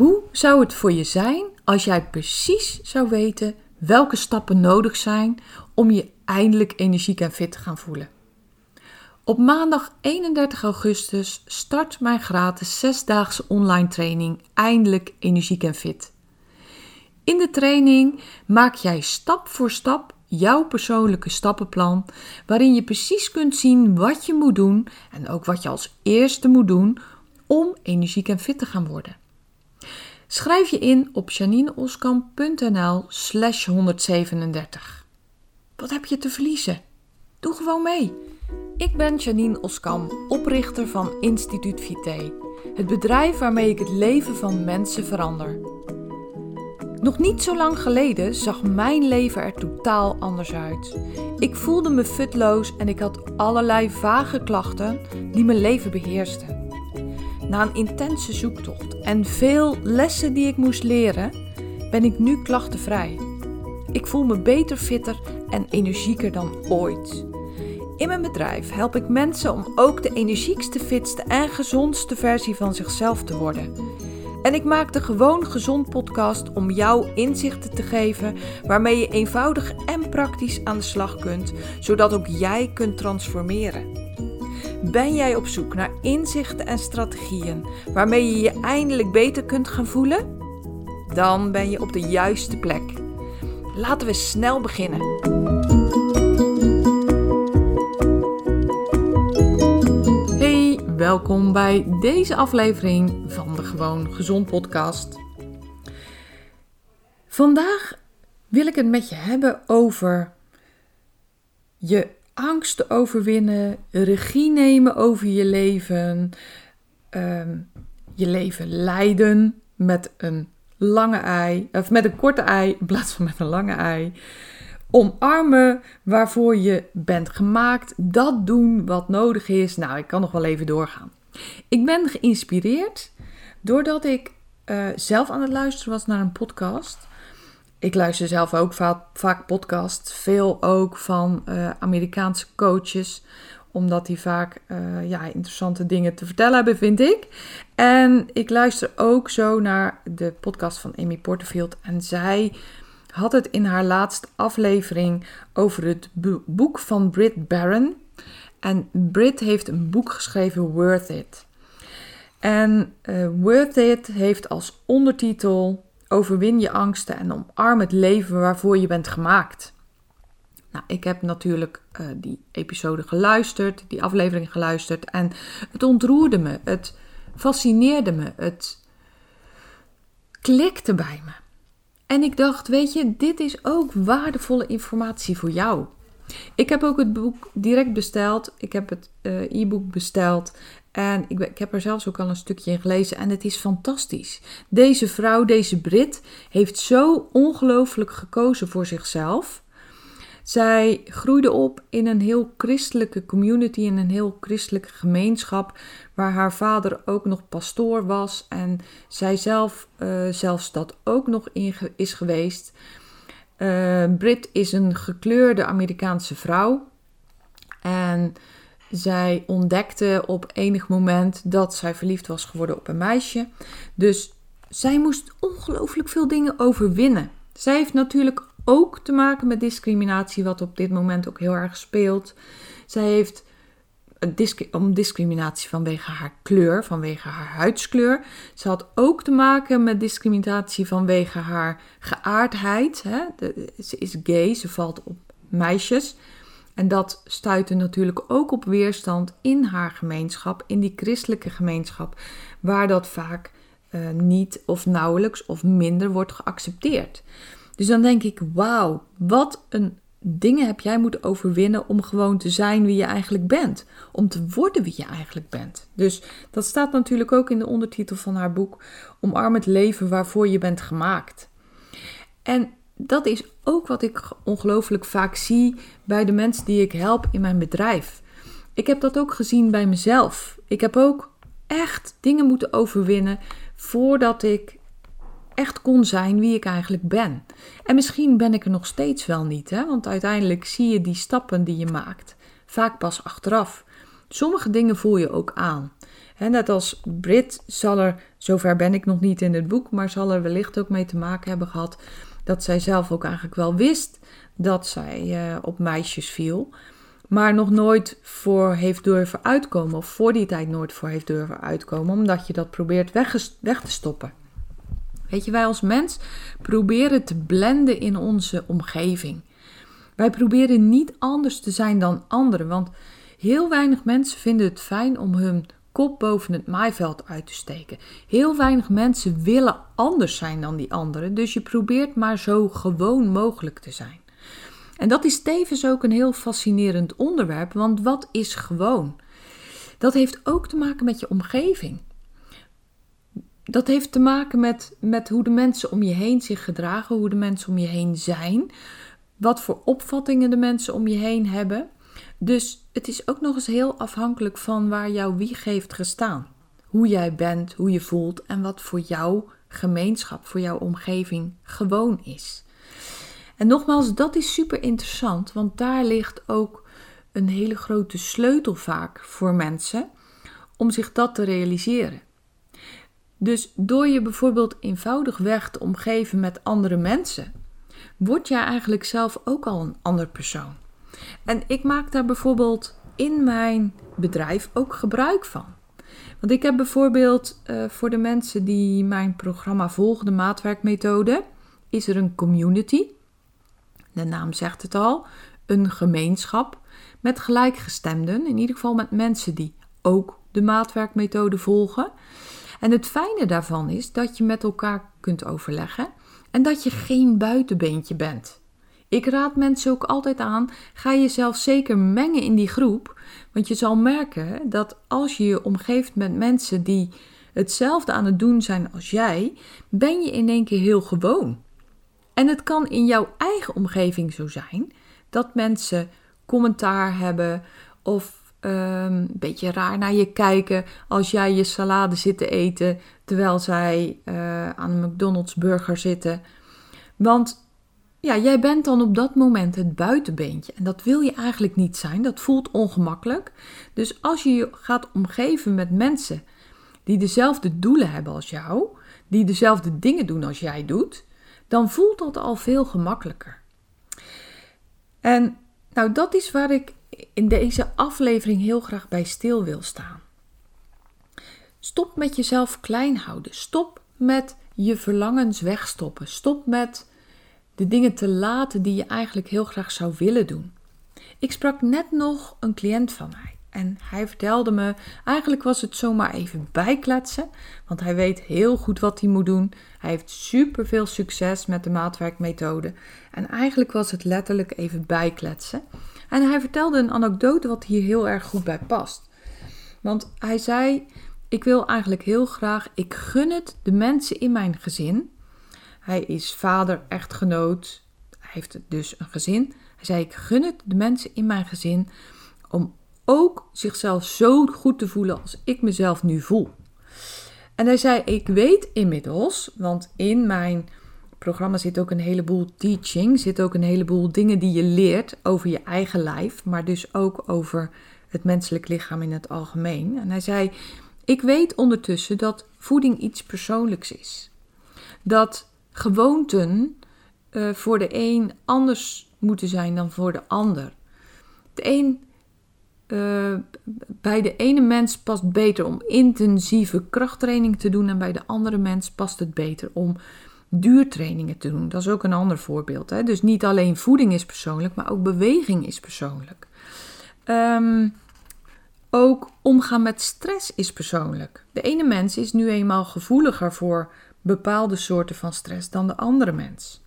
Hoe zou het voor je zijn als jij precies zou weten welke stappen nodig zijn om je eindelijk energiek en fit te gaan voelen? Op maandag 31 augustus start mijn gratis zesdaagse online training Eindelijk energiek en fit. In de training maak jij stap voor stap jouw persoonlijke stappenplan, waarin je precies kunt zien wat je moet doen en ook wat je als eerste moet doen om energiek en fit te gaan worden. Schrijf je in op janineoskamp.nl slash 137. Wat heb je te verliezen? Doe gewoon mee. Ik ben Janine Oskam, oprichter van Instituut Vité, het bedrijf waarmee ik het leven van mensen verander. Nog niet zo lang geleden zag mijn leven er totaal anders uit. Ik voelde me futloos en ik had allerlei vage klachten die mijn leven beheersten. Na een intense zoektocht en veel lessen die ik moest leren, ben ik nu klachtenvrij. Ik voel me beter, fitter en energieker dan ooit. In mijn bedrijf help ik mensen om ook de energiekste, fitste en gezondste versie van zichzelf te worden. En ik maak de Gewoon Gezond podcast om jou inzichten te geven waarmee je eenvoudig en praktisch aan de slag kunt, zodat ook jij kunt transformeren. Ben jij op zoek naar inzichten en strategieën waarmee je je eindelijk beter kunt gaan voelen? Dan ben je op de juiste plek. Laten we snel beginnen. Hey, welkom bij deze aflevering van de Gewoon Gezond podcast. Vandaag wil ik het met je hebben over je angst overwinnen, regie nemen over je leven, ehm, je leven leiden met een lange ei, of met een korte ei in plaats van met een lange ei. Omarmen waarvoor je bent gemaakt, dat doen wat nodig is. Nou, ik kan nog wel even doorgaan. Ik ben geïnspireerd doordat ik uh, zelf aan het luisteren was naar een podcast. Ik luister zelf ook vaak, vaak podcasts, veel ook van uh, Amerikaanse coaches, omdat die vaak uh, ja, interessante dingen te vertellen hebben, vind ik. En ik luister ook zo naar de podcast van Amy Porterfield. En zij had het in haar laatste aflevering over het boek van Britt Barron. En Britt heeft een boek geschreven, Worth It. En uh, Worth It heeft als ondertitel Overwin je angsten en omarm het leven waarvoor je bent gemaakt. Nou, ik heb natuurlijk uh, die episode geluisterd, die aflevering geluisterd. En het ontroerde me, het fascineerde me, het klikte bij me. En ik dacht, weet je, dit is ook waardevolle informatie voor jou. Ik heb ook het boek direct besteld. Ik heb het uh, e-book besteld. En ik, ik, heb er zelfs ook al een stukje in gelezen en het is fantastisch. Deze vrouw, deze Brit, heeft zo ongelooflijk gekozen voor zichzelf. Zij groeide op in een heel christelijke community, in een heel christelijke gemeenschap, waar haar vader ook nog pastoor was en zij zelf uh, zelfs dat ook nog is geweest. Uh, Brit is een gekleurde Amerikaanse vrouw en zij ontdekte op enig moment dat zij verliefd was geworden op een meisje. Dus zij moest ongelooflijk veel dingen overwinnen. Zij heeft natuurlijk ook te maken met discriminatie, wat op dit moment ook heel erg speelt. Zij heeft om discriminatie vanwege haar kleur, vanwege haar huidskleur. Ze had ook te maken met discriminatie vanwege haar geaardheid. Hè? ze is gay, ze valt op meisjes. En dat stuitte natuurlijk ook op weerstand in haar gemeenschap, in die christelijke gemeenschap, waar dat vaak uh, niet of nauwelijks of minder wordt geaccepteerd. Dus dan denk ik, wauw, wat een dingen heb jij moeten overwinnen om gewoon te zijn wie je eigenlijk bent. Om te worden wie je eigenlijk bent. Dus dat staat natuurlijk ook in de ondertitel van haar boek, Omarm het leven waarvoor je bent gemaakt. En dat is ook wat ik ongelooflijk vaak zie bij de mensen die ik help in mijn bedrijf. Ik heb dat ook gezien bij mezelf. Ik heb ook echt dingen moeten overwinnen voordat ik echt kon zijn wie ik eigenlijk ben. En misschien ben ik er nog steeds wel niet, hè? want uiteindelijk zie je die stappen die je maakt vaak pas achteraf. Sommige dingen voel je ook aan. net als Brit zal er, zover ben ik nog niet in het boek, maar zal er wellicht ook mee te maken hebben gehad dat zij zelf ook eigenlijk wel wist dat zij uh, op meisjes viel, maar nog nooit voor heeft durven uitkomen, of voor die tijd nooit voor heeft durven uitkomen, omdat je dat probeert weg, weg te stoppen. Weet je, wij als mens proberen te blenden in onze omgeving. Wij proberen niet anders te zijn dan anderen, want heel weinig mensen vinden het fijn om hun kop boven het maaiveld uit te steken. Heel weinig mensen willen anders zijn dan die anderen, dus je probeert maar zo gewoon mogelijk te zijn. En dat is tevens ook een heel fascinerend onderwerp, want wat is gewoon? Dat heeft ook te maken met je omgeving. Dat heeft te maken met, met hoe de mensen om je heen zich gedragen, hoe de mensen om je heen zijn, wat voor opvattingen de mensen om je heen hebben. Dus het is ook nog eens heel afhankelijk van waar jouw wieg heeft gestaan. Hoe jij bent, hoe je voelt en wat voor jouw gemeenschap, voor jouw omgeving gewoon is. En nogmaals, dat is super interessant, want daar ligt ook een hele grote sleutel vaak voor mensen om zich dat te realiseren. Dus door je bijvoorbeeld eenvoudigweg te omgeven met andere mensen, word jij eigenlijk zelf ook al een ander persoon. En ik maak daar bijvoorbeeld in mijn bedrijf ook gebruik van. Want ik heb bijvoorbeeld uh, voor de mensen die mijn programma volgen, de maatwerkmethode, is er een community. De naam zegt het al, een gemeenschap met gelijkgestemden, in ieder geval met mensen die ook de maatwerkmethode volgen. En het fijne daarvan is dat je met elkaar kunt overleggen en dat je geen buitenbeentje bent. Ik raad mensen ook altijd aan: ga jezelf zeker mengen in die groep, want je zal merken dat als je je omgeeft met mensen die hetzelfde aan het doen zijn als jij, ben je in één keer heel gewoon. En het kan in jouw eigen omgeving zo zijn dat mensen commentaar hebben of een beetje raar naar je kijken als jij je salade zit te eten terwijl zij uh, aan een McDonald's burger zitten. Want ja, jij bent dan op dat moment het buitenbeentje. En dat wil je eigenlijk niet zijn. Dat voelt ongemakkelijk. Dus als je je gaat omgeven met mensen die dezelfde doelen hebben als jou, die dezelfde dingen doen als jij doet, dan voelt dat al veel gemakkelijker. En nou, dat is waar ik in deze aflevering heel graag bij stil wil staan. Stop met jezelf klein houden. Stop met je verlangens wegstoppen. Stop met de dingen te laten die je eigenlijk heel graag zou willen doen. Ik sprak net nog een cliënt van mij. En hij vertelde me, eigenlijk was het zomaar even bijkletsen, want hij weet heel goed wat hij moet doen. Hij heeft super veel succes met de maatwerkmethode. En eigenlijk was het letterlijk even bijkletsen. En hij vertelde een anekdote wat hier heel erg goed bij past. Want hij zei: Ik wil eigenlijk heel graag, ik gun het de mensen in mijn gezin. Hij is vader, echtgenoot, hij heeft dus een gezin. Hij zei: Ik gun het de mensen in mijn gezin om ook zichzelf zo goed te voelen als ik mezelf nu voel. En hij zei: Ik weet inmiddels, want in mijn programma zit ook een heleboel teaching, zit ook een heleboel dingen die je leert over je eigen lijf, maar dus ook over het menselijk lichaam in het algemeen. En hij zei: Ik weet ondertussen dat voeding iets persoonlijks is. Dat gewoonten uh, voor de een anders moeten zijn dan voor de ander. De een uh, bij de ene mens past beter om intensieve krachttraining te doen en bij de andere mens past het beter om duurtrainingen te doen. Dat is ook een ander voorbeeld. Hè? Dus niet alleen voeding is persoonlijk, maar ook beweging is persoonlijk. Um, ook omgaan met stress is persoonlijk. De ene mens is nu eenmaal gevoeliger voor bepaalde soorten van stress dan de andere mens.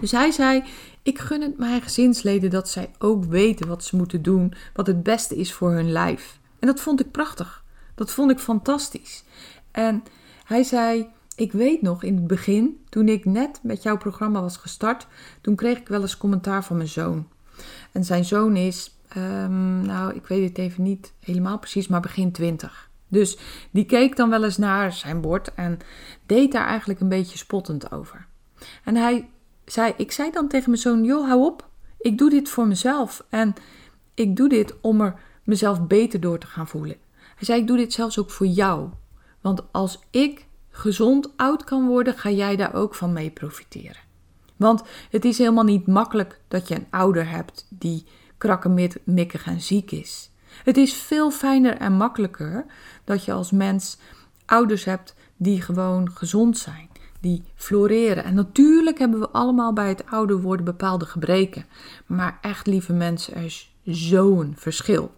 Dus hij zei: Ik gun het mijn gezinsleden dat zij ook weten wat ze moeten doen, wat het beste is voor hun lijf. En dat vond ik prachtig. Dat vond ik fantastisch. En hij zei: Ik weet nog in het begin, toen ik net met jouw programma was gestart, toen kreeg ik wel eens commentaar van mijn zoon. En zijn zoon is, um, nou, ik weet het even niet helemaal precies, maar begin twintig. Dus die keek dan wel eens naar zijn bord en deed daar eigenlijk een beetje spottend over. En hij zei, ik zei dan tegen mijn zoon: Joh, hou op. Ik doe dit voor mezelf. En ik doe dit om er mezelf beter door te gaan voelen. Hij zei: Ik doe dit zelfs ook voor jou. Want als ik gezond oud kan worden, ga jij daar ook van mee profiteren. Want het is helemaal niet makkelijk dat je een ouder hebt die krakkemikkig en ziek is. Het is veel fijner en makkelijker dat je als mens ouders hebt die gewoon gezond zijn, die floreren. En natuurlijk hebben we allemaal bij het ouder worden bepaalde gebreken. Maar echt, lieve mensen, er is zo'n verschil.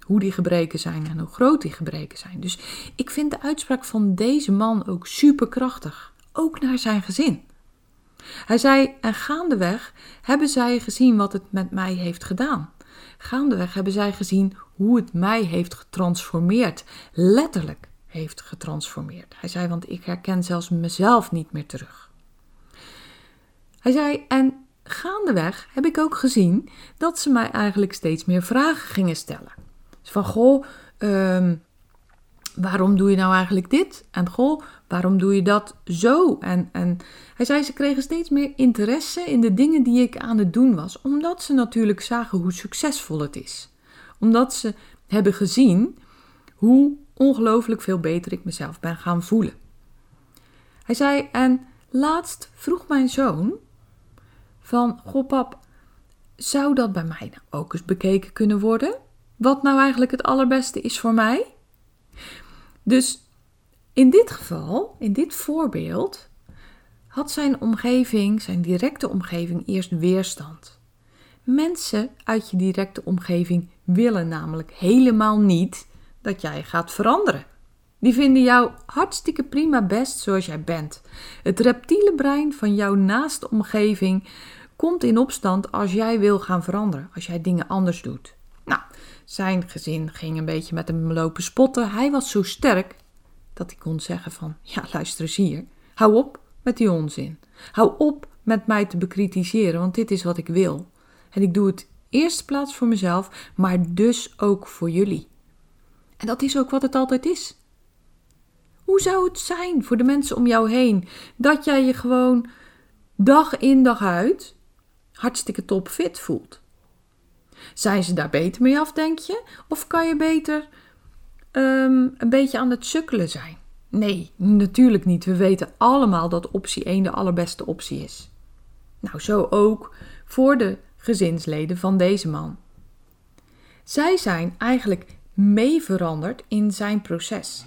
Hoe die gebreken zijn en hoe groot die gebreken zijn. Dus ik vind de uitspraak van deze man ook superkrachtig. Ook naar zijn gezin. Hij zei: En gaandeweg hebben zij gezien wat het met mij heeft gedaan. Gaandeweg hebben zij gezien hoe het mij heeft getransformeerd. Letterlijk heeft getransformeerd. Hij zei: Want ik herken zelfs mezelf niet meer terug. Hij zei: En gaandeweg heb ik ook gezien dat ze mij eigenlijk steeds meer vragen gingen stellen. Dus van goh, um, waarom doe je nou eigenlijk dit? En goh, waarom doe je dat zo? En, en hij zei, ze kregen steeds meer interesse in de dingen die ik aan het doen was, omdat ze natuurlijk zagen hoe succesvol het is. Omdat ze hebben gezien hoe ongelooflijk veel beter ik mezelf ben gaan voelen. Hij zei, en laatst vroeg mijn zoon van, goh pap, zou dat bij mij nou ook eens bekeken kunnen worden? Wat nou eigenlijk het allerbeste is voor mij? Dus in dit geval, in dit voorbeeld, had zijn omgeving, zijn directe omgeving, eerst weerstand. Mensen uit je directe omgeving willen namelijk helemaal niet dat jij gaat veranderen. Die vinden jou hartstikke prima best zoals jij bent. Het reptiele brein van jouw naaste omgeving komt in opstand als jij wil gaan veranderen, als jij dingen anders doet. Nou, zijn gezin ging een beetje met hem lopen spotten. Hij was zo sterk dat hij kon zeggen van, ja luister eens hier, hou op met die onzin. Hou op met mij te bekritiseren, want dit is wat ik wil. En ik doe het eerst plaats voor mezelf, maar dus ook voor jullie. En dat is ook wat het altijd is. Hoe zou het zijn voor de mensen om jou heen dat jij je gewoon dag in dag uit hartstikke topfit voelt? Zijn ze daar beter mee af, denk je? Of kan je beter um, een beetje aan het sukkelen zijn? Nee, natuurlijk niet. We weten allemaal dat optie 1 de allerbeste optie is. Nou, zo ook voor de gezinsleden van deze man. Zij zijn eigenlijk mee veranderd in zijn proces.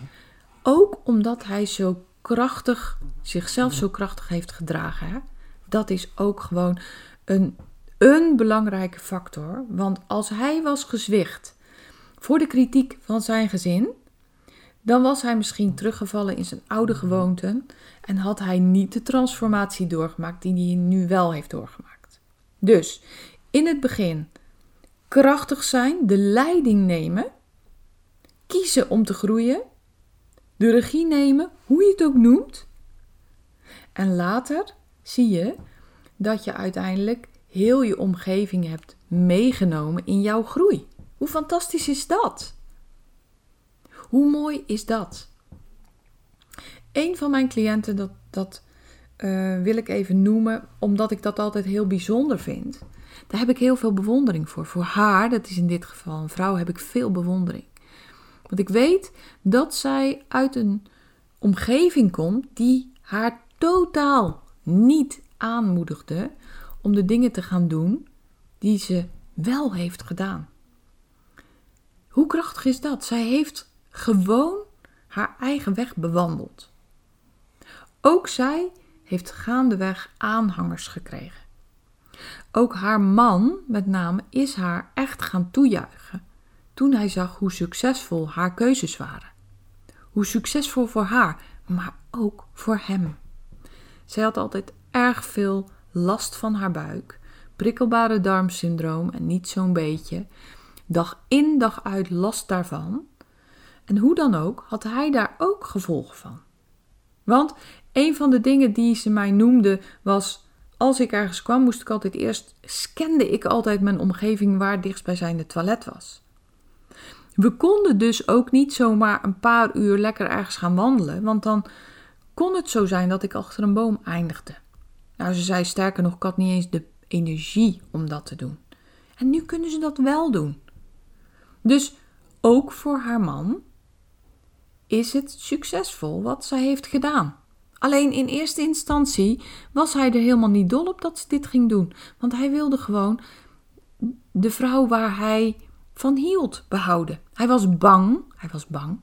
Ook omdat hij zo krachtig, zichzelf zo krachtig heeft gedragen. Hè? Dat is ook gewoon een een belangrijke factor, want als hij was gezwicht voor de kritiek van zijn gezin, dan was hij misschien teruggevallen in zijn oude gewoonten en had hij niet de transformatie doorgemaakt die hij nu wel heeft doorgemaakt. Dus in het begin krachtig zijn, de leiding nemen, kiezen om te groeien, de regie nemen, hoe je het ook noemt. En later zie je dat je uiteindelijk heel je omgeving hebt meegenomen in jouw groei. Hoe fantastisch is dat? Hoe mooi is dat? Een van mijn cliënten, dat, dat uh, wil ik even noemen, omdat ik dat altijd heel bijzonder vind. Daar heb ik heel veel bewondering voor. Voor haar, dat is in dit geval een vrouw, heb ik veel bewondering. Want ik weet dat zij uit een omgeving komt die haar totaal niet aanmoedigde om de dingen te gaan doen die ze wel heeft gedaan. Hoe krachtig is dat? Zij heeft gewoon haar eigen weg bewandeld. Ook zij heeft gaandeweg aanhangers gekregen. Ook haar man, met name, is haar echt gaan toejuichen toen hij zag hoe succesvol haar keuzes waren. Hoe succesvol voor haar, maar ook voor hem. Zij had altijd erg veel last van haar buik, prikkelbare darmsyndroom en niet zo'n beetje, dag in dag uit last daarvan. En hoe dan ook had hij daar ook gevolgen van. Want een van de dingen die ze mij noemde was: als ik ergens kwam, moest ik altijd eerst scande ik altijd mijn omgeving waar dichtstbijzijnde toilet was. We konden dus ook niet zomaar een paar uur lekker ergens gaan wandelen, want dan kon het zo zijn dat ik achter een boom eindigde. Nou, ze zei sterker nog, ik had niet eens de energie om dat te doen. En nu kunnen ze dat wel doen. Dus ook voor haar man is het succesvol wat zij heeft gedaan. Alleen in eerste instantie was hij er helemaal niet dol op dat ze dit ging doen. Want hij wilde gewoon de vrouw waar hij van hield behouden. Hij was bang, hij was bang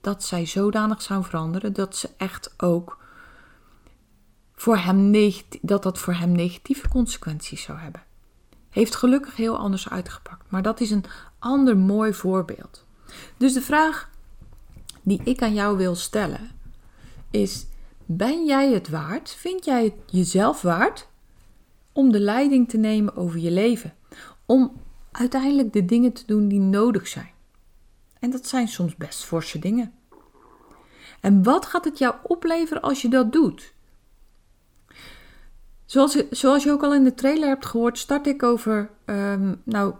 dat zij zodanig zou veranderen dat ze echt ook voor hem dat dat voor hem negatieve consequenties zou hebben. Heeft gelukkig heel anders uitgepakt, maar dat is een ander mooi voorbeeld. Dus de vraag die ik aan jou wil stellen is: ben jij het waard? Vind jij het jezelf waard om de leiding te nemen over je leven? Om uiteindelijk de dingen te doen die nodig zijn. En dat zijn soms best forse dingen. En wat gaat het jou opleveren als je dat doet? Zoals, zoals je ook al in de trailer hebt gehoord, start ik over, ehm, nou,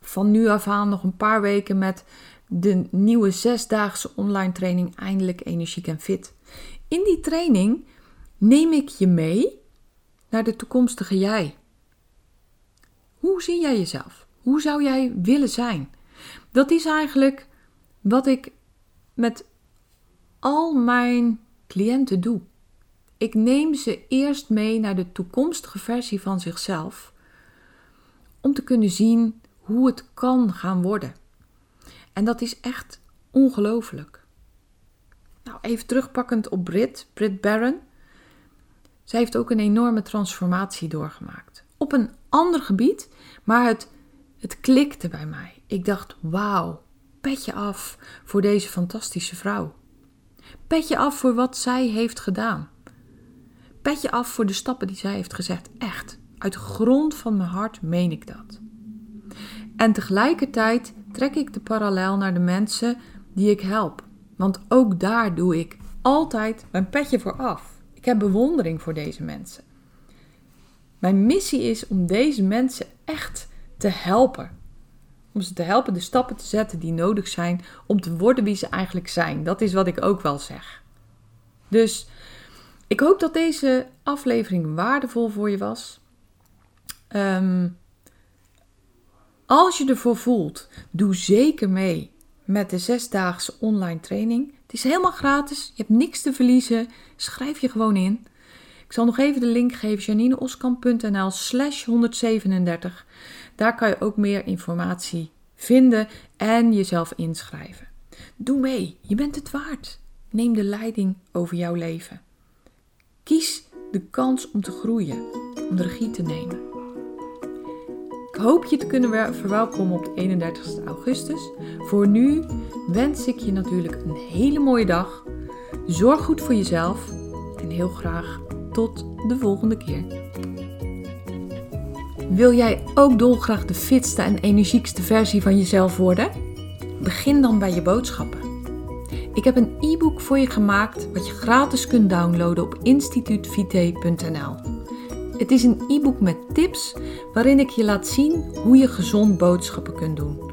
van nu af aan nog een paar weken met de nieuwe zesdaagse online training Eindelijk Energiek en Fit. In die training neem ik je mee naar de toekomstige jij. Hoe zie jij jezelf? Hoe zou jij willen zijn? Dat is eigenlijk wat ik met al mijn cliënten doe. Ik neem ze eerst mee naar de toekomstige versie van zichzelf om te kunnen zien hoe het kan gaan worden. En dat is echt ongelooflijk. Nou, even terugpakkend op Brit, Brit Barron. Zij heeft ook een enorme transformatie doorgemaakt. Op een ander gebied, maar het, het klikte bij mij. Ik dacht, wauw, petje af voor deze fantastische vrouw. Petje af voor wat zij heeft gedaan. Petje af voor de stappen die zij heeft gezet. Echt, uit de grond van mijn hart meen ik dat. En tegelijkertijd trek ik de parallel naar de mensen die ik help. Want ook daar doe ik altijd mijn petje voor af. Ik heb bewondering voor deze mensen. Mijn missie is om deze mensen echt te helpen. Om ze te helpen de stappen te zetten die nodig zijn om te worden wie ze eigenlijk zijn. Dat is wat ik ook wel zeg. Dus ik hoop dat deze aflevering waardevol voor je was. Um, als je ervoor voelt, doe zeker mee met de zesdaagse online training. Het is helemaal gratis, je hebt niks te verliezen. Schrijf je gewoon in. Zal nog even de link geven: janineoskamp.nl slash 137. Daar kan je ook meer informatie vinden en jezelf inschrijven. Doe mee, je bent het waard. Neem de leiding over jouw leven. Kies de kans om te groeien, om de regie te nemen. Ik hoop je te kunnen verwelkomen op de 31 augustus. Voor nu wens ik je natuurlijk een hele mooie dag. Zorg goed voor jezelf en heel graag tot de volgende keer. Wil jij ook dolgraag de fitste en energiekste versie van jezelf worden? Begin dan bij je boodschappen. Ik heb een e-book voor je gemaakt wat je gratis kunt downloaden op instituutvite.nl. Het is een e-book met tips waarin ik je laat zien hoe je gezond boodschappen kunt doen.